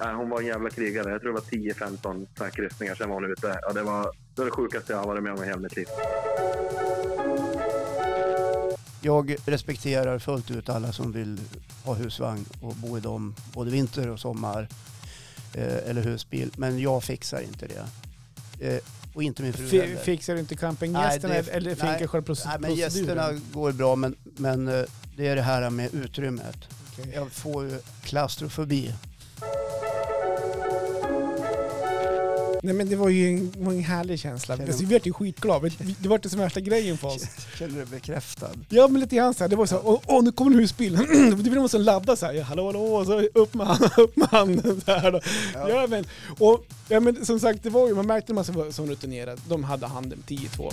äh, hon var en jävla krigare. Jag tror det var 10-15 såna här kryssningar, sen var hon ute. Ja, det var det, var det sjukaste jag har varit med om i hela mitt liv. Jag respekterar fullt ut alla som vill ha husvagn och bo i dem både vinter och sommar. Eh, eller husbil. Men jag fixar inte det. Eh, och inte min fru heller. Fixar du inte campinggästerna Nej, det- eller nej, funkar själva proce- Nej, men gästerna proceduren? går bra men, men eh, det är det här med utrymmet. Okej. Jag får ju klaustrofobi. Nej men det var ju en, var en härlig känsla. Känner- Alltså, vi vart ju skitglada. Det var det som värsta grejen för oss. Känner du dig bekräftad? Ja men lite grann så här. Det var så här, åh, åh nu kommer en husbil. det blev som ladda så här. Hallå hallå, och så upp med handen, upp med handen så här då. Ja. Ja. men, och, ja men som sagt, det var ju, man märkte när man var så rutinerad. De hade handen 10-2.